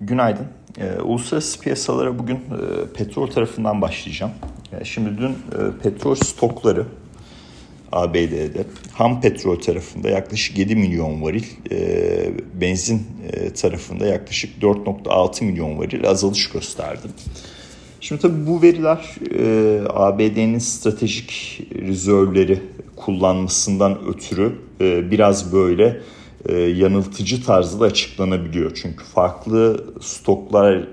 Günaydın. E, uluslararası piyasalara bugün e, petrol tarafından başlayacağım. E, şimdi dün e, petrol stokları ABD'de ham petrol tarafında yaklaşık 7 milyon varil, e, benzin e, tarafında yaklaşık 4.6 milyon varil azalış gösterdi. Şimdi tabii bu veriler e, ABD'nin stratejik rezervleri kullanmasından ötürü e, biraz böyle e, yanıltıcı tarzda açıklanabiliyor. Çünkü farklı stoklar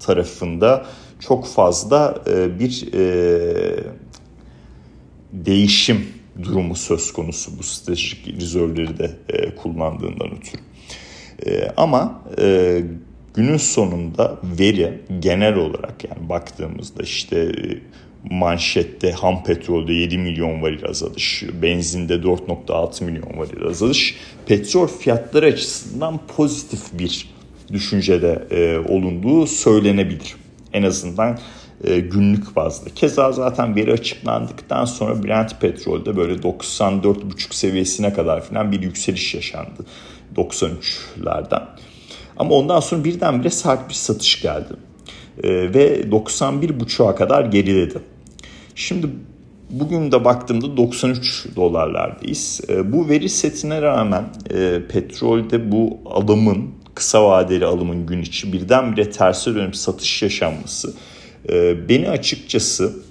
tarafında çok fazla e, bir e, değişim durumu söz konusu bu stratejik rezervleri de e, kullandığından ötürü. Ama günün sonunda veri genel olarak yani baktığımızda işte manşette ham petrolde 7 milyon varil azalış, benzinde 4.6 milyon varil azalış petrol fiyatları açısından pozitif bir düşüncede e, olunduğu söylenebilir. En azından e, günlük bazda. Keza zaten veri açıklandıktan sonra Brent petrolde böyle 94,5 seviyesine kadar falan bir yükseliş yaşandı 93'lerden. Ama ondan sonra birdenbire sert bir satış geldi. E, ve 91,5'a kadar geriledi. Şimdi bugün de baktığımda 93 dolarlardayız. E, bu veri setine rağmen e, petrolde bu alımın kısa vadeli alımın gün içi birdenbire terse dönüp satış yaşanması e, beni açıkçası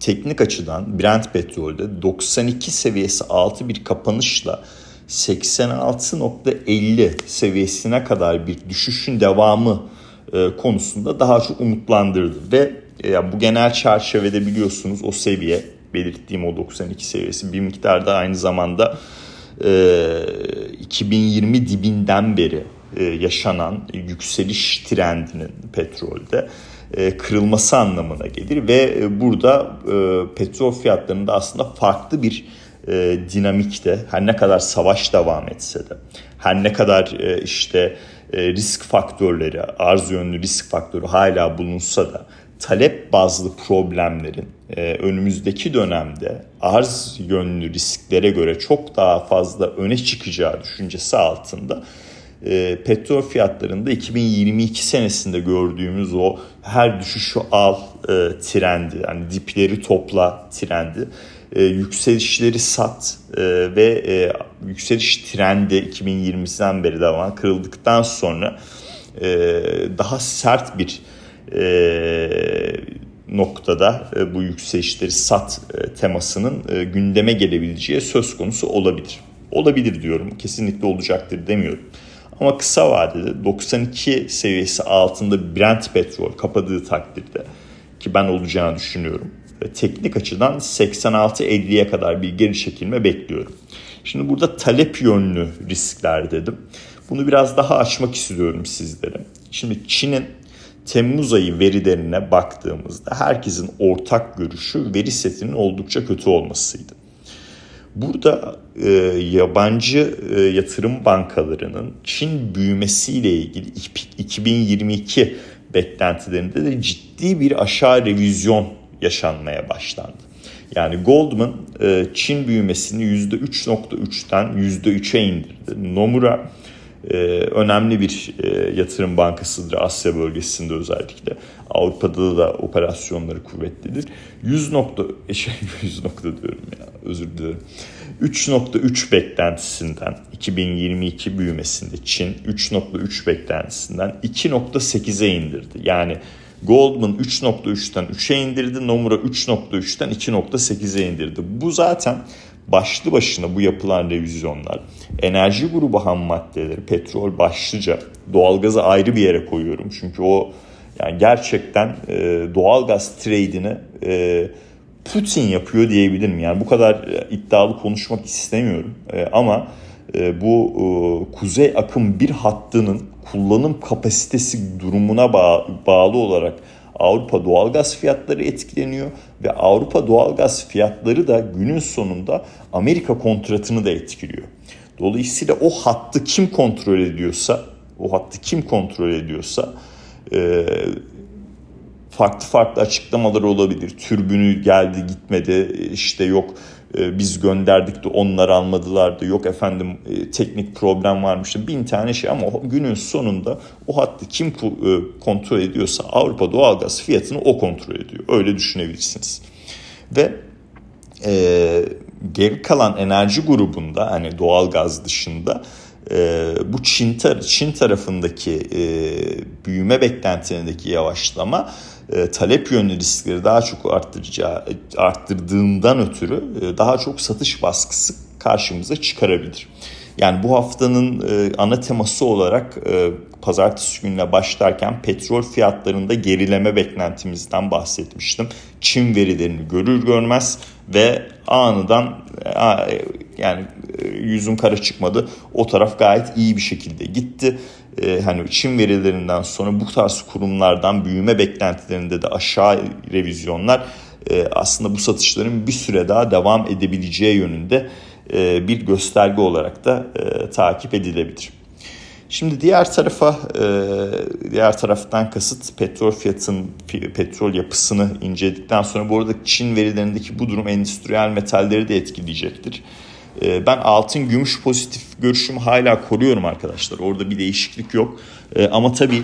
teknik açıdan Brent petrolde 92 seviyesi altı bir kapanışla 86.50 seviyesine kadar bir düşüşün devamı konusunda daha çok umutlandırdı ve ya bu genel çerçevede biliyorsunuz o seviye belirttiğim o 92 seviyesi bir miktar da aynı zamanda e, 2020 dibinden beri e, yaşanan yükseliş trendinin petrolde e, kırılması anlamına gelir ve e, burada e, petrol fiyatlarında aslında farklı bir e, dinamikte her ne kadar savaş devam etse de her ne kadar e, işte e, risk faktörleri arz yönlü risk faktörü hala bulunsa da talep bazlı problemlerin e, önümüzdeki dönemde arz yönlü risklere göre çok daha fazla öne çıkacağı düşüncesi altında e, petrol fiyatlarında 2022 senesinde gördüğümüz o her düşüşü al e, trendi yani dipleri topla trendi e, yükselişleri sat e, ve e, yükseliş trendi 2020'den beri devam kırıldıktan sonra e, daha sert bir noktada e, bu yükselişleri sat e, temasının e, gündeme gelebileceği söz konusu olabilir. Olabilir diyorum. Kesinlikle olacaktır demiyorum. Ama kısa vadede 92 seviyesi altında Brent petrol kapadığı takdirde ki ben olacağını düşünüyorum. Teknik açıdan 86-50'ye kadar bir geri çekilme bekliyorum. Şimdi burada talep yönlü riskler dedim. Bunu biraz daha açmak istiyorum sizlere. Şimdi Çin'in Temmuz ayı verilerine baktığımızda herkesin ortak görüşü veri setinin oldukça kötü olmasıydı. Burada e, yabancı e, yatırım bankalarının Çin büyümesiyle ilgili 2022 beklentilerinde de ciddi bir aşağı revizyon yaşanmaya başlandı. Yani Goldman e, Çin büyümesini %3.3'ten %3'e indirdi. Nomura e, önemli bir e, yatırım bankasıdır Asya bölgesinde özellikle. Avrupa'da da operasyonları kuvvetlidir. 100 nokta, e, şey 100 nokta diyorum ya özür dilerim. 3.3 beklentisinden 2022 büyümesinde Çin 3.3 beklentisinden 2.8'e indirdi. Yani Goldman 3.3'ten 3'e indirdi. Nomura 3.3'ten 2.8'e indirdi. Bu zaten başlı başına bu yapılan revizyonlar enerji grubu ham maddeleri petrol başlıca doğalgazı ayrı bir yere koyuyorum. Çünkü o yani gerçekten e, doğalgaz trade'ini e, Putin yapıyor diyebilirim. Yani bu kadar e, iddialı konuşmak istemiyorum. E, ama e, bu e, kuzey akım bir hattının kullanım kapasitesi durumuna bağ, bağlı olarak Avrupa doğalgaz fiyatları etkileniyor ve Avrupa doğalgaz fiyatları da günün sonunda Amerika kontratını da etkiliyor. Dolayısıyla o hattı kim kontrol ediyorsa, o hattı kim kontrol ediyorsa e, farklı farklı açıklamalar olabilir. Türbünü geldi gitmedi işte yok biz gönderdik de onlar almadılar da yok efendim e, teknik problem varmış bin tane şey ama günün sonunda o hattı kim e, kontrol ediyorsa Avrupa doğalgaz fiyatını o kontrol ediyor. Öyle düşünebilirsiniz. Ve e, geri kalan enerji grubunda hani doğalgaz dışında e, bu Çin, tar Çin tarafındaki e, büyüme beklentilerindeki yavaşlama e, talep yönlü riskleri daha çok arttıracağı, arttırdığından ötürü e, daha çok satış baskısı karşımıza çıkarabilir. Yani bu haftanın e, ana teması olarak e, pazartesi gününe başlarken petrol fiyatlarında gerileme beklentimizden bahsetmiştim. Çin verilerini görür görmez ve anından e, yani e, yüzüm kara çıkmadı. O taraf gayet iyi bir şekilde gitti. E, hani Çin verilerinden sonra bu tarz kurumlardan büyüme beklentilerinde de aşağı revizyonlar e, aslında bu satışların bir süre daha devam edebileceği yönünde bir gösterge olarak da takip edilebilir. Şimdi diğer tarafa diğer taraftan kasıt petrol fiyatın petrol yapısını inceledikten sonra bu arada Çin verilerindeki bu durum endüstriyel metalleri de etkileyecektir. E, ben altın gümüş pozitif görüşümü hala koruyorum arkadaşlar. Orada bir değişiklik yok. E, ama tabii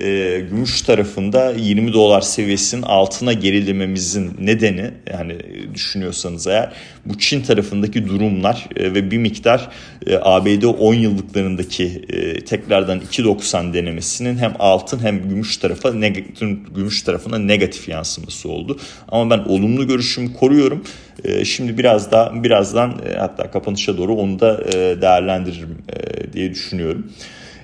e, gümüş tarafında 20 dolar seviyesinin altına gerilememizin nedeni yani düşünüyorsanız eğer bu Çin tarafındaki durumlar e, ve bir miktar e, ABD 10 yıllıklarındaki e, tekrardan 2.90 denemesinin hem altın hem gümüş tarafa negatif, gümüş tarafına negatif yansıması oldu. Ama ben olumlu görüşümü koruyorum. E, şimdi biraz daha birazdan e, hatta kapanışa doğru onu da e, değerlendiririm e, diye düşünüyorum.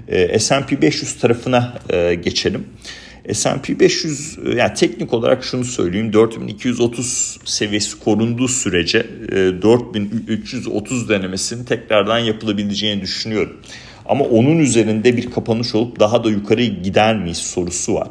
E, S&P 500 tarafına e, geçelim. S&P 500 e, yani teknik olarak şunu söyleyeyim 4230 seviyesi korunduğu sürece e, 4330 denemesinin tekrardan yapılabileceğini düşünüyorum. Ama onun üzerinde bir kapanış olup daha da yukarı gider miyiz sorusu var.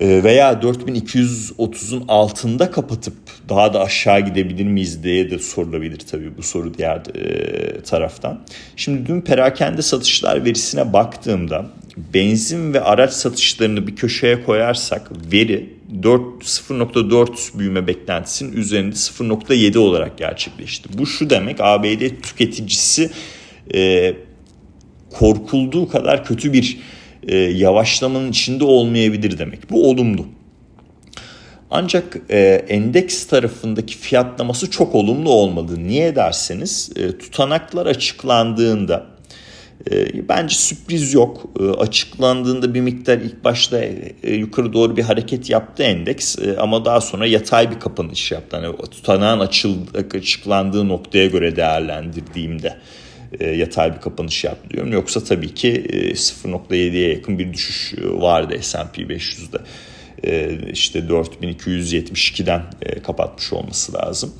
Ee, veya 4230'un altında kapatıp daha da aşağı gidebilir miyiz diye de sorulabilir tabii bu soru diğer e, taraftan. Şimdi dün perakende satışlar verisine baktığımda benzin ve araç satışlarını bir köşeye koyarsak veri 4 0.4 büyüme beklentisinin üzerinde 0.7 olarak gerçekleşti. Bu şu demek ABD tüketicisi e, korkulduğu kadar kötü bir e, yavaşlamanın içinde olmayabilir demek. Bu olumlu. Ancak e, endeks tarafındaki fiyatlaması çok olumlu olmadı. Niye derseniz e, tutanaklar açıklandığında e, bence sürpriz yok. E, açıklandığında bir miktar ilk başta e, yukarı doğru bir hareket yaptı endeks e, ama daha sonra yatay bir kapanış yaptı. Yani tutanağın açıldı, açıklandığı noktaya göre değerlendirdiğimde e, yatay bir kapanış yaptı diyorum. Yoksa tabii ki e, 0.7'ye yakın bir düşüş e, vardı S&P 500'de. E, işte 4272'den e, kapatmış olması lazım.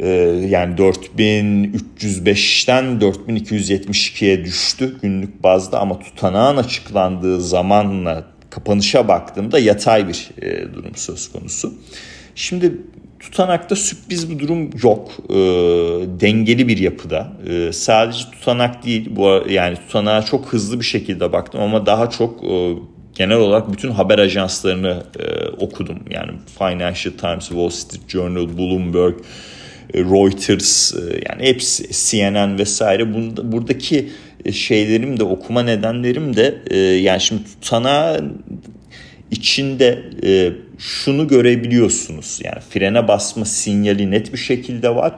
E, yani 4305'ten 4272'ye düştü günlük bazda ama tutanağın açıklandığı zamanla kapanışa baktığımda yatay bir e, durum söz konusu. Şimdi Tutanakta sürpriz bir durum yok. E, dengeli bir yapıda. E, sadece tutanak değil. Bu yani tutanağa çok hızlı bir şekilde baktım ama daha çok e, genel olarak bütün haber ajanslarını e, okudum. Yani Financial Times, Wall Street Journal, Bloomberg, e, Reuters e, yani hepsi CNN vesaire. Bunda, buradaki e, şeylerim de okuma nedenlerim de yani şimdi tutanağa içinde e, şunu görebiliyorsunuz. Yani frene basma sinyali net bir şekilde var.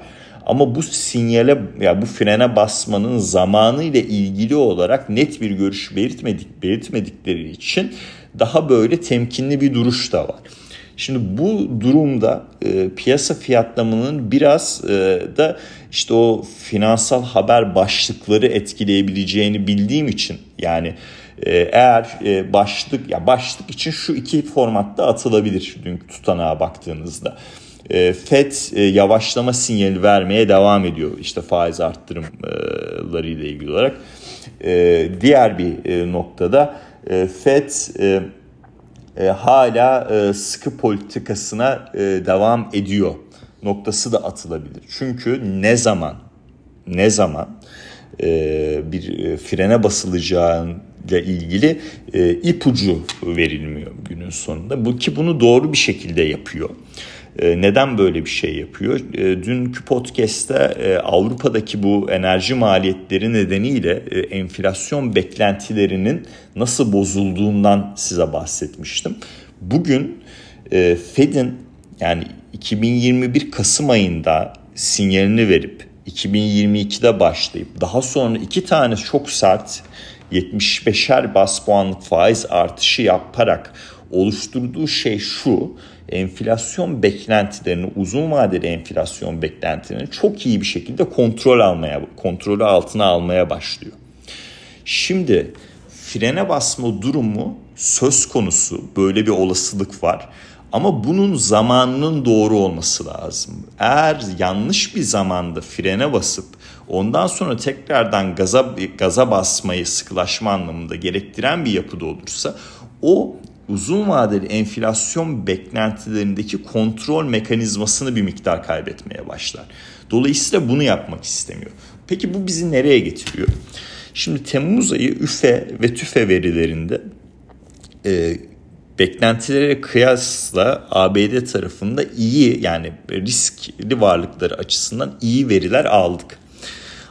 Ama bu sinyale ya yani bu frene basmanın zamanı ile ilgili olarak net bir görüş belirtmedik belirtmedikleri için daha böyle temkinli bir duruş da var. Şimdi bu durumda e, piyasa fiyatlamanın biraz e, da işte o finansal haber başlıkları etkileyebileceğini bildiğim için yani eğer e, başlık ya başlık için şu iki formatta atılabilir dünkü tutanağa baktığınızda. Ee, FED e, yavaşlama sinyali vermeye devam ediyor işte faiz arttırımları ile ilgili olarak. Ee, diğer bir e, noktada FED hala sıkı politikasına devam ediyor noktası da atılabilir. Çünkü ne zaman ne zaman bir frene basılacağın ile ilgili e, ipucu verilmiyor günün sonunda. Bu ki bunu doğru bir şekilde yapıyor. E, neden böyle bir şey yapıyor? E, dünkü podcast'te e, Avrupa'daki bu enerji maliyetleri nedeniyle enflasyon beklentilerinin nasıl bozulduğundan size bahsetmiştim. Bugün Fed'in yani 2021 Kasım ayında sinyalini verip 2022'de başlayıp daha sonra iki tane çok sert 75'er bas puanlık faiz artışı yaparak oluşturduğu şey şu enflasyon beklentilerini uzun vadeli enflasyon beklentilerini çok iyi bir şekilde kontrol almaya kontrolü altına almaya başlıyor. Şimdi frene basma durumu söz konusu böyle bir olasılık var. Ama bunun zamanının doğru olması lazım. Eğer yanlış bir zamanda frene basıp ondan sonra tekrardan gaza gaza basmayı sıkılaşma anlamında gerektiren bir yapıda olursa o uzun vadeli enflasyon beklentilerindeki kontrol mekanizmasını bir miktar kaybetmeye başlar. Dolayısıyla bunu yapmak istemiyor. Peki bu bizi nereye getiriyor? Şimdi Temmuz ayı üfe ve tüfe verilerinde e, beklentilere kıyasla ABD tarafında iyi yani riskli varlıkları açısından iyi veriler aldık.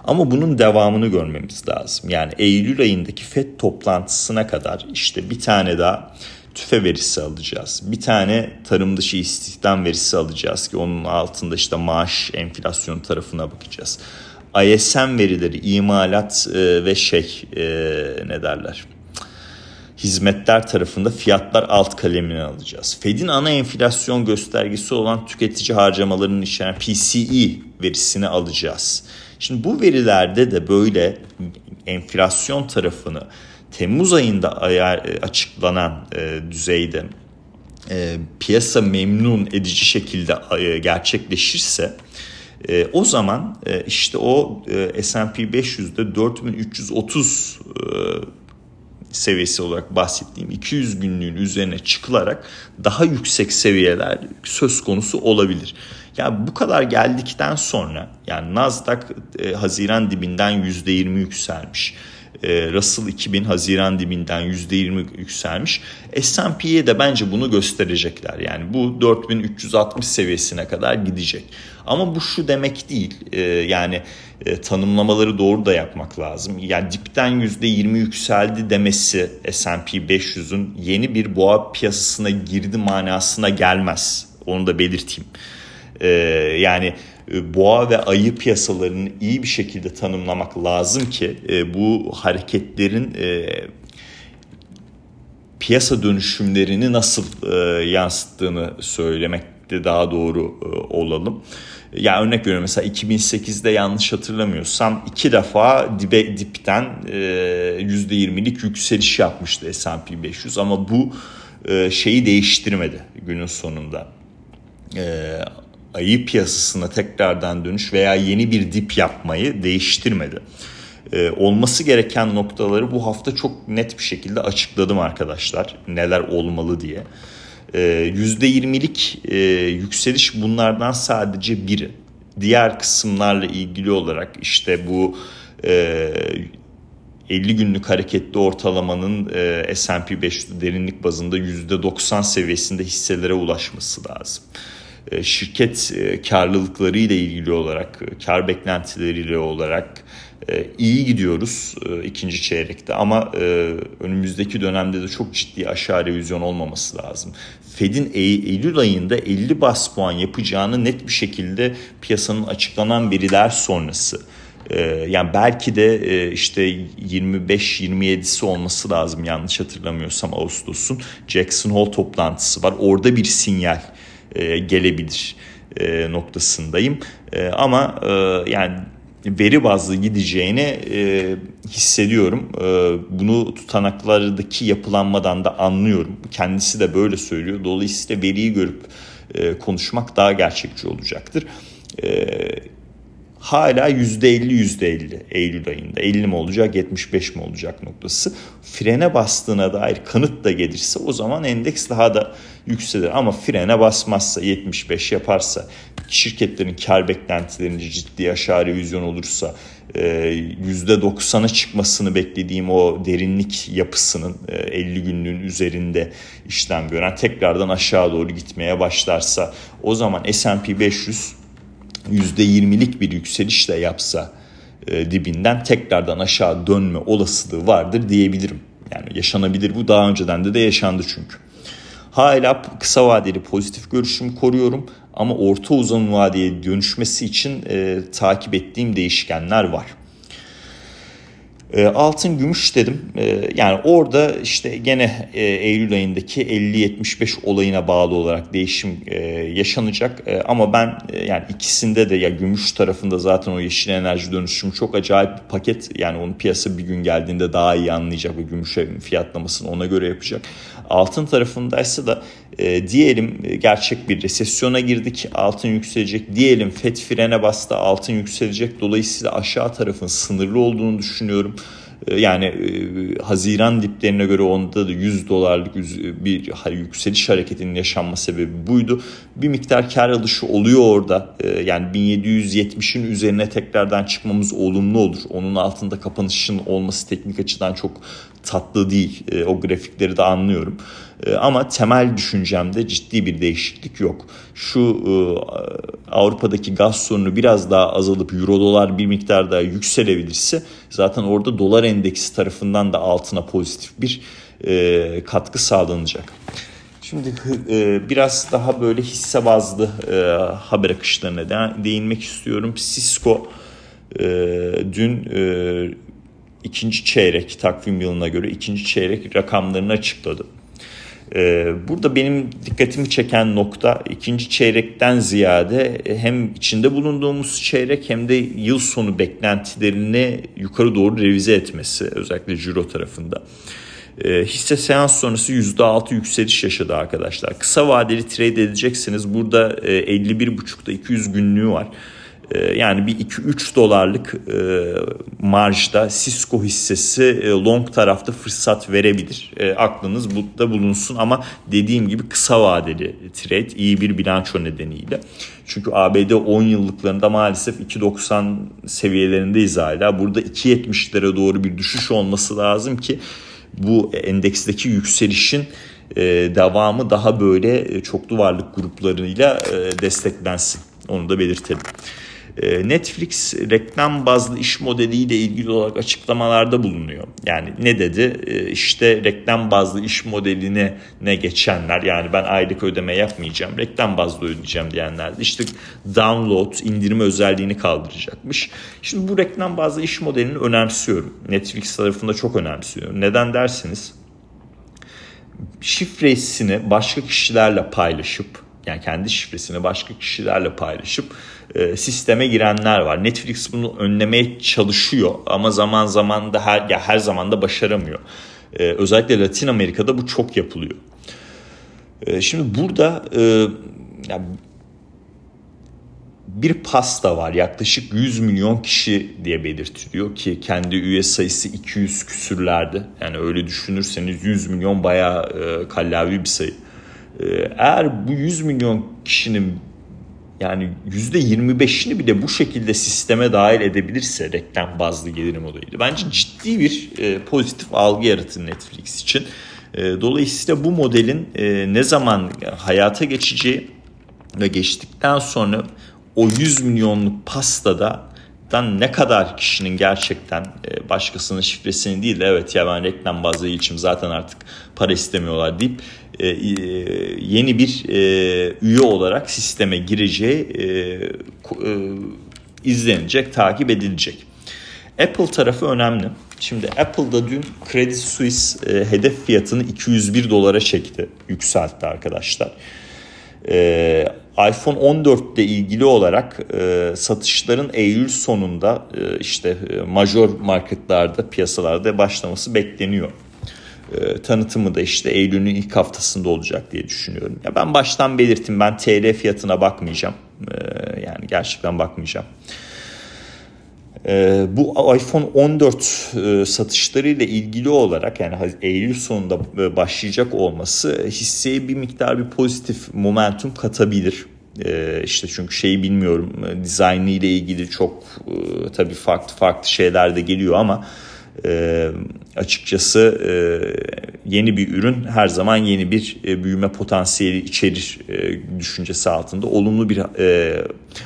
Ama bunun devamını görmemiz lazım. Yani Eylül ayındaki FED toplantısına kadar işte bir tane daha tüfe verisi alacağız. Bir tane tarım dışı istihdam verisi alacağız ki onun altında işte maaş enflasyon tarafına bakacağız. ISM verileri, imalat e, ve şey e, ne derler hizmetler tarafında fiyatlar alt kalemini alacağız. Fed'in ana enflasyon göstergesi olan tüketici harcamalarının içeren PCE verisini alacağız. Şimdi bu verilerde de böyle enflasyon tarafını Temmuz ayında ayar, e, açıklanan e, düzeyde e, piyasa memnun edici şekilde e, gerçekleşirse e, o zaman e, işte o e, S&P 500'de 4330 e, seviyesi olarak bahsettiğim 200 günlüğün üzerine çıkılarak daha yüksek seviyeler söz konusu olabilir. Ya bu kadar geldikten sonra yani Nasdaq e, Haziran dibinden %20 yükselmiş. E, Russell 2000 Haziran dibinden %20 yükselmiş. S&P'ye de bence bunu gösterecekler. Yani bu 4360 seviyesine kadar gidecek. Ama bu şu demek değil. E, yani e, tanımlamaları doğru da yapmak lazım. Yani dipten %20 yükseldi demesi S&P 500'ün yeni bir boğa piyasasına girdi manasına gelmez. Onu da belirteyim. Yani e, boğa ve ayı piyasalarını iyi bir şekilde tanımlamak lazım ki e, bu hareketlerin e, piyasa dönüşümlerini nasıl yansıttığını söylemekte daha doğru olalım. Ya yani örnek veriyorum mesela 2008'de yanlış hatırlamıyorsam iki defa dibe dipten %20'lik yükseliş yapmıştı S&P 500 ama bu şeyi değiştirmedi günün sonunda ayı piyasasına tekrardan dönüş veya yeni bir dip yapmayı değiştirmedi. Ee, olması gereken noktaları bu hafta çok net bir şekilde açıkladım arkadaşlar. Neler olmalı diye. Ee, %20'lik e, yükseliş bunlardan sadece biri. Diğer kısımlarla ilgili olarak işte bu e, 50 günlük hareketli ortalamanın e, S&P 500 derinlik bazında %90 seviyesinde hisselere ulaşması lazım. E, şirket e, karlılıkları ile ilgili olarak, e, kar beklentileriyle olarak iyi gidiyoruz ikinci çeyrekte ama önümüzdeki dönemde de çok ciddi aşağı revizyon olmaması lazım. Fed'in Eylül ayında 50 bas puan yapacağını net bir şekilde piyasanın açıklanan veriler sonrası yani belki de işte 25-27'si olması lazım yanlış hatırlamıyorsam Ağustos'un Jackson Hole toplantısı var. Orada bir sinyal e, gelebilir e, noktasındayım. E, ama e, yani veri bazlı gideceğini e, hissediyorum. E, bunu tutanaklardaki yapılanmadan da anlıyorum. Kendisi de böyle söylüyor. Dolayısıyla veriyi görüp e, konuşmak daha gerçekçi olacaktır. E, hala %50 %50 Eylül ayında. 50 mi olacak 75 mi olacak noktası. Frene bastığına dair kanıt da gelirse o zaman endeks daha da yükselir. Ama frene basmazsa 75 yaparsa şirketlerin kar beklentilerinde ciddi aşağı revizyon olursa %90'a e, çıkmasını beklediğim o derinlik yapısının 50 e, günlüğün üzerinde işlem gören tekrardan aşağı doğru gitmeye başlarsa o zaman S&P 500 %20'lik bir yükselişle yapsa e, dibinden tekrardan aşağı dönme olasılığı vardır diyebilirim. Yani yaşanabilir bu daha önceden de de yaşandı çünkü. Hala kısa vadeli pozitif görüşümü koruyorum ama orta uzun vadeye dönüşmesi için e, takip ettiğim değişkenler var. E, altın gümüş dedim. E, yani orada işte gene e, Eylül ayındaki 50-75 olayına bağlı olarak değişim e, yaşanacak. E, ama ben e, yani ikisinde de ya gümüş tarafında zaten o yeşil enerji dönüşümü çok acayip bir paket. Yani onu piyasa bir gün geldiğinde daha iyi anlayacak ve gümüşe fiyatlamasını ona göre yapacak. Altın tarafındaysa da e, diyelim e, gerçek bir resesyona girdik altın yükselecek diyelim FED frene bastı altın yükselecek dolayısıyla aşağı tarafın sınırlı olduğunu düşünüyorum. E, yani e, Haziran diplerine göre onda da 100 dolarlık bir yükseliş hareketinin yaşanma sebebi buydu. Bir miktar kar alışı oluyor orada. E, yani 1770'in üzerine tekrardan çıkmamız olumlu olur. Onun altında kapanışın olması teknik açıdan çok tatlı değil. E, o grafikleri de anlıyorum. E, ama temel düşüncemde ciddi bir değişiklik yok. Şu e, Avrupa'daki gaz sorunu biraz daha azalıp euro dolar bir miktar daha yükselebilirse zaten orada dolar endeksi tarafından da altına pozitif bir e, katkı sağlanacak. Şimdi e, biraz daha böyle hisse bazlı e, haber akışlarına de, değinmek istiyorum. Cisco e, dün e, ikinci çeyrek takvim yılına göre ikinci çeyrek rakamlarını açıkladı. Ee, burada benim dikkatimi çeken nokta ikinci çeyrekten ziyade hem içinde bulunduğumuz çeyrek hem de yıl sonu beklentilerini yukarı doğru revize etmesi özellikle Ciro tarafında. E, hisse seans sonrası %6 yükseliş yaşadı arkadaşlar. Kısa vadeli trade edeceksiniz. Burada e, 51.5'da 200 günlüğü var. Ee, yani bir 2-3 dolarlık e, marjda Cisco hissesi e, long tarafta fırsat verebilir. E, aklınız burada bulunsun ama dediğim gibi kısa vadeli trade iyi bir bilanço nedeniyle. Çünkü ABD 10 yıllıklarında maalesef 2.90 seviyelerindeyiz hala. Burada 2.70'lere doğru bir düşüş olması lazım ki bu endeksteki yükselişin devamı daha böyle çoklu varlık gruplarıyla desteklensin. Onu da belirtelim. Ee, Netflix reklam bazlı iş modeliyle ilgili olarak açıklamalarda bulunuyor. Yani ne dedi? Ee, işte reklam bazlı iş modeline ne geçenler yani ben aylık ödeme yapmayacağım reklam bazlı ödeyeceğim diyenler işte download indirme özelliğini kaldıracakmış. Şimdi bu reklam bazlı iş modelini önemsiyorum. Netflix tarafında çok önemsiyorum. Neden dersiniz? Şifresini başka kişilerle paylaşıp yani kendi şifresini başka kişilerle paylaşıp e, sisteme girenler var. Netflix bunu önlemeye çalışıyor ama zaman zaman da her ya her zaman da başaramıyor. E, özellikle Latin Amerika'da bu çok yapılıyor. E, şimdi burada e, ya bir pasta var yaklaşık 100 milyon kişi diye belirtiliyor ki kendi üye sayısı 200 küsürlerde. Yani öyle düşünürseniz 100 milyon bayağı e, kallavi bir sayı. E, eğer bu 100 milyon kişinin yani %25'ini bile bu şekilde sisteme dahil edebilirse reklam bazlı gelir modeliyle bence ciddi bir e, pozitif algı yaratır Netflix için. E, dolayısıyla bu modelin e, ne zaman hayata geçeceği ve geçtikten sonra o 100 milyonluk pastada ne kadar kişinin gerçekten e, başkasının şifresini değil de evet ya ben reklam bazlı için zaten artık para istemiyorlar deyip e, e, yeni bir üye olarak sisteme gireceği izlenecek, takip edilecek. Apple tarafı önemli. Şimdi Apple'da dün Credit Suisse hedef fiyatını 201 dolara çekti, yükseltti arkadaşlar iPhone 14 ile ilgili olarak e, satışların Eylül sonunda e, işte e, major marketlerde piyasalarda başlaması bekleniyor. E, tanıtımı da işte Eylül'ün ilk haftasında olacak diye düşünüyorum. Ya ben baştan belirttim ben TL fiyatına bakmayacağım. E, yani gerçekten bakmayacağım. Ee, bu iPhone 14 e, satışları ile ilgili olarak yani Eylül sonunda e, başlayacak olması hisseye bir miktar bir pozitif momentum katabilir. Ee, işte çünkü şeyi bilmiyorum e, dizaynı ile ilgili çok tabii farklı farklı şeyler de geliyor ama açıkçası yeni bir ürün her zaman yeni bir büyüme potansiyeli içerir düşüncesi altında olumlu bir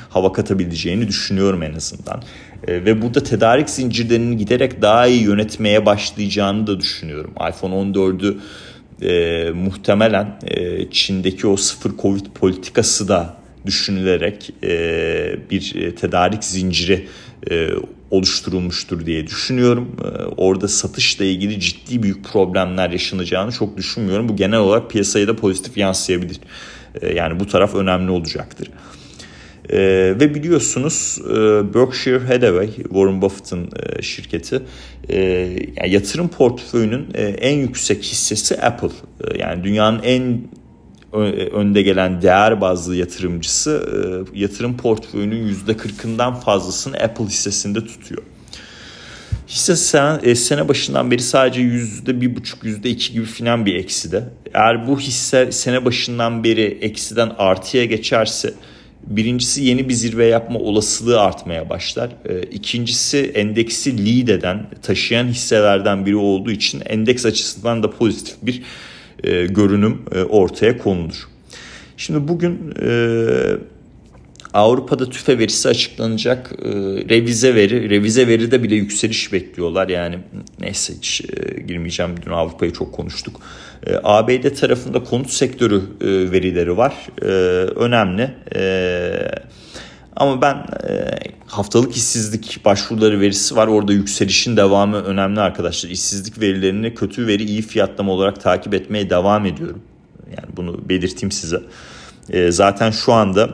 hava katabileceğini düşünüyorum en azından. E, ve burada tedarik zincirlerinin giderek daha iyi yönetmeye başlayacağını da düşünüyorum. iPhone 14'ü e, muhtemelen e, Çin'deki o sıfır Covid politikası da düşünülerek e, bir e, tedarik zinciri e, oluşturulmuştur diye düşünüyorum. Ee, orada satışla ilgili ciddi büyük problemler yaşanacağını çok düşünmüyorum. Bu genel olarak piyasaya da pozitif yansıyabilir. Ee, yani bu taraf önemli olacaktır. Ee, ve biliyorsunuz e, Berkshire Hathaway, Warren Buffett'ın e, şirketi, e, yani yatırım portföyünün en yüksek hissesi Apple. Yani dünyanın en önde gelen değer bazlı yatırımcısı e, yatırım portföyünün %40'ından fazlasını Apple hissesinde tutuyor. Hisse sen, e, sene başından beri sadece %1,5 %2 gibi filan bir ekside. Eğer bu hisse sene başından beri eksiden artıya geçerse birincisi yeni bir zirve yapma olasılığı artmaya başlar. E, ikincisi endeksi lead eden, taşıyan hisselerden biri olduğu için endeks açısından da pozitif bir e, görünüm e, ortaya konulur. Şimdi bugün e, Avrupa'da tüfe verisi açıklanacak. E, revize veri, revize veride bile yükseliş bekliyorlar. Yani neyse hiç e, girmeyeceğim. Dün Avrupa'yı çok konuştuk. E, ABD tarafında konut sektörü e, verileri var. E, önemli. E, ama ben e, haftalık işsizlik başvuruları verisi var. Orada yükselişin devamı önemli arkadaşlar. İşsizlik verilerini kötü veri iyi fiyatlama olarak takip etmeye devam ediyorum. Yani bunu belirteyim size. E, zaten şu anda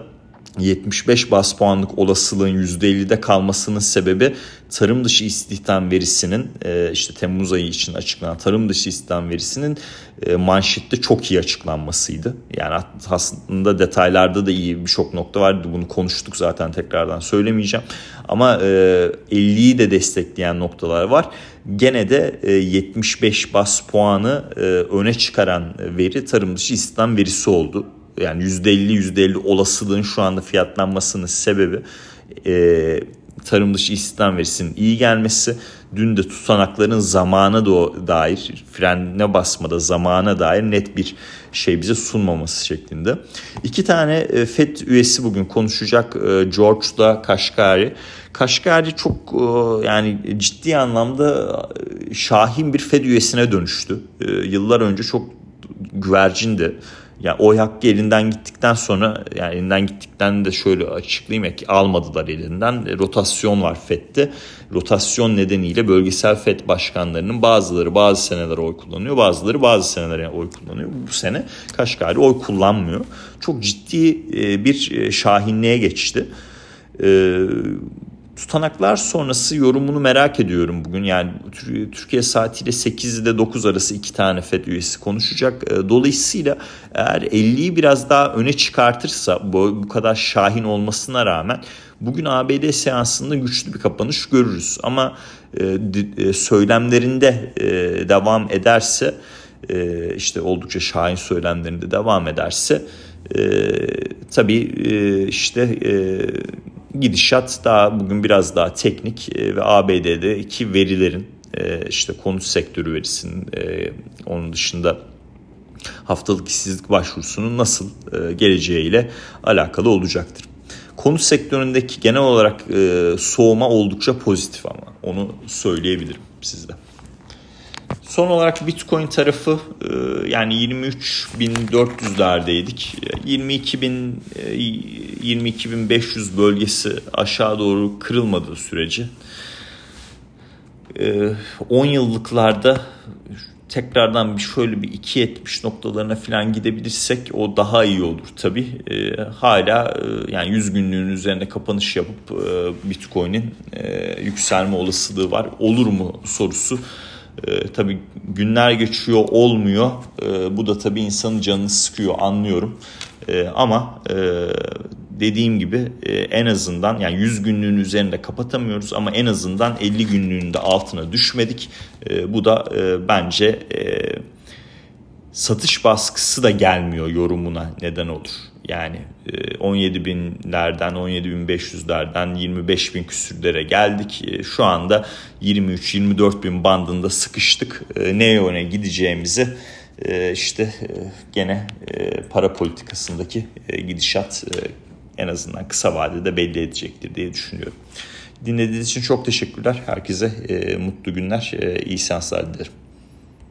75 bas puanlık olasılığın %50'de kalmasının sebebi tarım dışı istihdam verisinin e, işte Temmuz ayı için açıklanan tarım dışı istihdam verisinin e, manşette çok iyi açıklanmasıydı. Yani aslında detaylarda da iyi birçok nokta vardı. Bunu konuştuk zaten tekrardan söylemeyeceğim. Ama 50'yi e, de destekleyen noktalar var. Gene de 75 bas puanı öne çıkaran veri tarım dışı istihdam verisi oldu yani %50 %50 olasılığın şu anda fiyatlanmasının sebebi e, tarım dışı istihdam verisinin iyi gelmesi. Dün de tutanakların zamana dair frenine basmada zamana dair net bir şey bize sunmaması şeklinde. İki tane e, FED üyesi bugün konuşacak e, George'la Kaşgari. Kaşgari çok e, yani ciddi anlamda şahin bir FED üyesine dönüştü. Yıllar önce çok güvercindi yani oy hakkı elinden gittikten sonra yani elinden gittikten de şöyle açıklayayım ki almadılar elinden. E, rotasyon var FED'de. Rotasyon nedeniyle bölgesel FED başkanlarının bazıları bazı seneler oy kullanıyor. Bazıları bazı senelere oy kullanıyor. Bu sene Kaşgari oy kullanmıyor. Çok ciddi e, bir e, şahinliğe geçti tutanaklar sonrası yorumunu merak ediyorum bugün. Yani Türkiye saatiyle 8 ile 9 arası iki tane FED üyesi konuşacak. Ee, dolayısıyla eğer 50'yi biraz daha öne çıkartırsa bu, bu kadar şahin olmasına rağmen bugün ABD seansında güçlü bir kapanış görürüz. Ama e, e, söylemlerinde e, devam ederse e, işte oldukça şahin söylemlerinde devam ederse e, tabii e, işte e, gidişat daha bugün biraz daha teknik e, ve ABD'deki verilerin e, işte konut sektörü verisinin e, onun dışında haftalık işsizlik başvurusunun nasıl geleceğiyle alakalı olacaktır. Konut sektöründeki genel olarak soğuma oldukça pozitif ama onu söyleyebilirim sizde. Son olarak Bitcoin tarafı e, yani 23.400'lerdeydik. 22.000 22.500 bölgesi aşağı doğru kırılmadığı sürece 10 e, yıllıklarda tekrardan bir şöyle bir 2.70 noktalarına falan gidebilirsek o daha iyi olur tabi. E, hala yani 100 günlüğün üzerinde kapanış yapıp Bitcoin'in yükselme olasılığı var. Olur mu sorusu e, tabii günler geçiyor olmuyor. E, bu da tabii insanın canını sıkıyor anlıyorum. E, ama e, dediğim gibi e, en azından yani 100 günlüğün üzerinde kapatamıyoruz ama en azından 50 günlüğün de altına düşmedik. E, bu da e, bence satış baskısı da gelmiyor yorumuna neden olur. Yani 17 binlerden 17 bin 500'lerden 25 bin küsürlere geldik. Şu anda 23-24 bin bandında sıkıştık. Ne yöne gideceğimizi işte gene para politikasındaki gidişat en azından kısa vadede belli edecektir diye düşünüyorum. Dinlediğiniz için çok teşekkürler. Herkese mutlu günler, iyi seanslar dilerim.